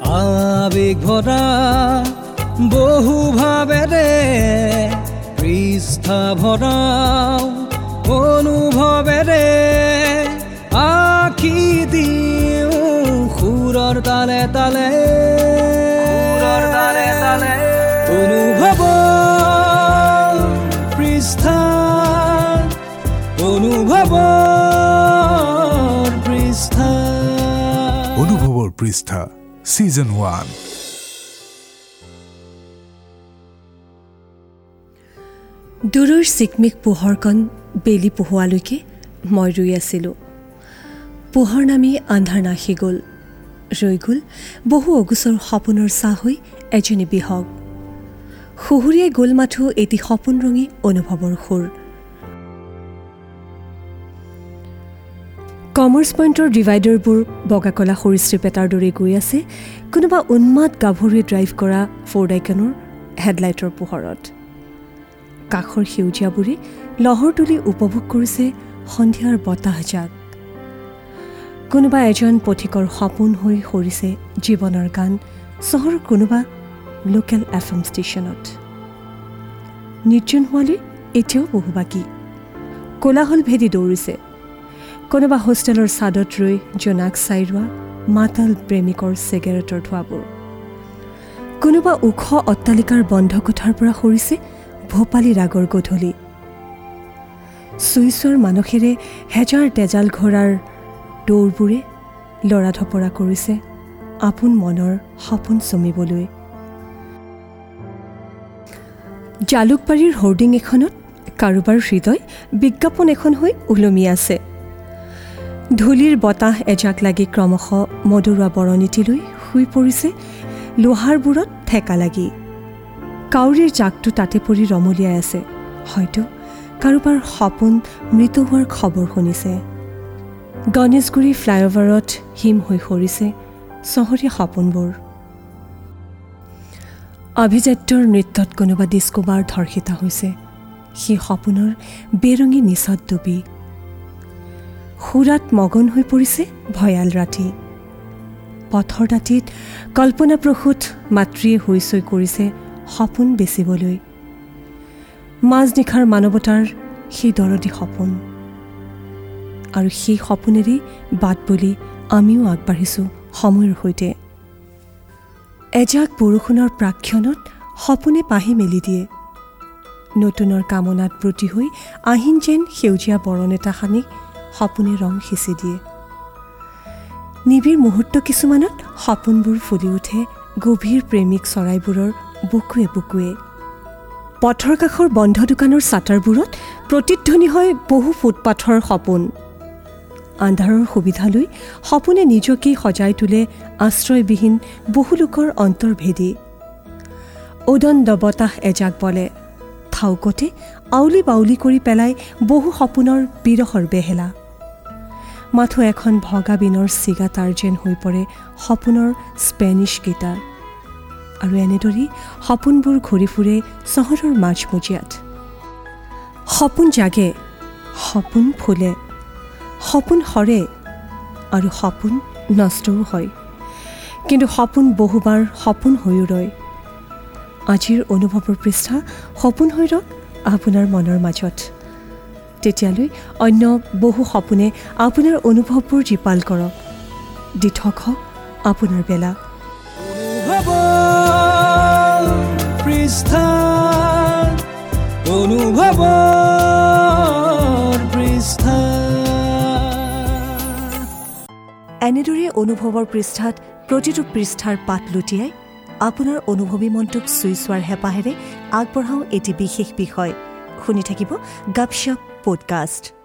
আবেগ ভৰা বহু ভাবেৰে পৃষ্ঠা ভৰাও অনুভৱেৰে আখি দিওঁ সুৰৰ তালে তালে। সুৰৰ তালে তালে। অনুভৱ পৃষ্ঠা অনুভৱ পৃষ্ঠা। অনুভৱৰ পৃষ্ঠা। ছিজন ওৱান দূৰৰ চিকমিক পোহৰকণ বেলি পোহোৱালৈকে মই ৰৈ আছিলোঁ। পোহৰ নামি আন্ধাৰ নাশি গ'ল। ৰৈ গ'ল বহু অগোচৰ সপোনৰ চাহ হৈ এজনী বিহগ সুহুৰিয়াই গ'ল মাথো এটি সপোন ৰঙী অনুভৱৰ সুৰ। কমাৰ্চ পইণ্টৰ ডিভাইডাৰবোৰ বগা কলা সৰীসৃপ এটাৰ দৰে গৈ আছে কোনোবা উন্মাদ গাভৰুৱে ড্ৰাইভ কৰা ফ'ৰডাইকানৰ হেডলাইটৰ পোহৰত। কাষৰ সেউজীয়াবোৰে লহৰ তুলি উপভোগ কৰিছে সন্ধিয়াৰ বতাহজাক কোনোবা এজন পথিকৰ সপোন হৈ সৰিছে জীৱনৰ গান চহৰৰ কোনোবা লোকেল এফ এম ষ্টেচনত নিৰ্জন হোৱালৈ এতিয়াও বহু বাকী। কোলাহল ভেদি দৌৰিছে। কোনোবা হোষ্টেলৰ ছাদত ৰৈ জোনাক চাই ৰোৱা মাতাল প্ৰেমিকৰ চিগাৰেটৰ ধোঁৱাবোৰ। কোনোবা ওখ অট্টালিকাৰ বন্ধ কোঠাৰ পৰা সৰিছে ভোপালী ৰাগৰ গধূলি। চুইচৰ মানসেৰে হেজাৰ তেজাল ঘোঁৰাৰ দৌৰবোৰে লৰা ধপৰা কৰিছে আপোন মনৰ সপোন চুমিবলৈ। জালুকবাৰীৰ হৰ্ডিং এখনত কাৰোবাৰ হৃদয় বিজ্ঞাপন এখন হৈ ওলমি আছে। ধূলিৰ বতাহ এজাক লাগি ক্ৰমশ মদৰুৱা বৰণীটিলৈ শুই পৰিছে। লোহাৰবোৰত ঠেকা লাগি। কাউৰীৰ জাকটো তাতে পৰি ৰমলিয়াই আছে। হয়তো কাৰোবাৰ সপোন মৃত হোৱাৰ খবৰ শুনিছে। গণেশগুৰি ফ্লাইঅভাৰত হিম হৈ সৰিছে চহৰীয়া সপোনবোৰ। অভিজাত্যৰ নৃত্যত কোনোবা ডিস্কোবাৰ ধৰ্ষিতা হৈছে। সেই সপোনৰ বেৰঙী নিচত ডুবি সুৰাত মগন হৈ পৰিছে ভয়াল ৰাতি। পথৰ দাঁতিত কল্পনাপ্ৰসূত মাতৃয়ে হৈচৈ কৰিছে সপোন বেচিবলৈ। মাজনিশাৰ মানৱতাৰ সেই দৰদী সপোন। আৰু সেই সপোনেৰেই বাট বুলি আমিও আগবাঢ়িছোঁ সময়ৰ সৈতে। এজাক বৰষুণৰ প্ৰাক্ষণত সপোনে পাহি মেলি দিয়ে। নতুনৰ কামনাত ব্ৰতী হৈ আহিন যেন সেউজীয়া বৰণ এটা সানি সপোনে ৰং সিঁচি দিয়ে। নিবিড় মুহূৰ্ত কিছুমানত সপোনবোৰ ফুলি উঠে গভীৰ প্ৰেমিক চৰাইবোৰৰ বুকুৱে বুকুৱে। পথৰ কাষৰ বন্ধ দোকানৰ চাটাৰবোৰত প্ৰতিধ্বনি হয় বহু ফুটপাথৰ সপোন। আন্ধাৰৰ সুবিধা লৈ সপোনে নিজকেই সজাই তোলে আশ্ৰয়বিহীন বহু লোকৰ অন্তৰ্ভেদী। উদণ্ড বতাহ এজাক বলে। থাউকতে আউলি বাউলি কৰি পেলাই বহু সপোনৰ বিৰহৰ বেহেলা। মাথো এখন ভগা বিনৰ চিগা তাৰ যেন হৈ পৰে সপোনৰ স্পেনিছ গীটাৰ আৰু এনেদৰেই সপোনবোৰ ঘূৰি ফুৰে চহৰৰ মাজমজিয়াত। সপোন জাগে সপোন ফুলে সপোন সৰে আৰু সপোন নষ্টও হয়। কিন্তু সপোন বহুবাৰ সপোন হৈও ৰয়। আজিৰ অনুভৱৰ পৃষ্ঠা সপোন হৈ ৰওক আপোনাৰ মনৰ মাজত। তেতিয়ালৈ অন্য বহু সপোনে আপোনাৰ অনুভৱবোৰ জীপাল কৰক। দি থক হওক আপোনাৰ বেলা। এনেদৰে অনুভৱৰ পৃষ্ঠাত প্ৰতিটো পৃষ্ঠাৰ পাত লুটিয়াই আপোনাৰ অনুভৱী মনটোক চুই চোৱাৰ হেঁপাহেৰে আগবঢ়াওঁ এটি বিশেষ বিষয়। শুনি থাকিব গাপশ্বপ podcast.